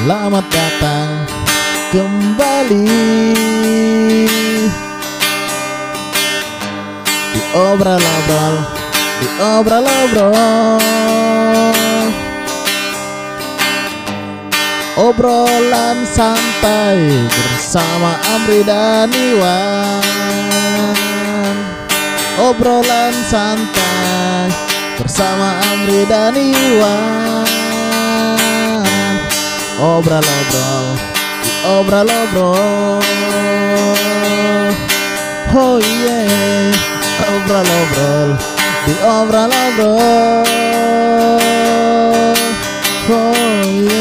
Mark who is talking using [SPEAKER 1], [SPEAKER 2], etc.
[SPEAKER 1] Selamat datang kembali. Di obrol-obrol Di obrol-obrol Obrolan santai bersama Amri dan Iwan. Obrolan santai bersama Amri dan Iwan Obrol-obrol di obrol-obrol Oh yeah. Obrol-obrol di obrol-obrol Oh yeah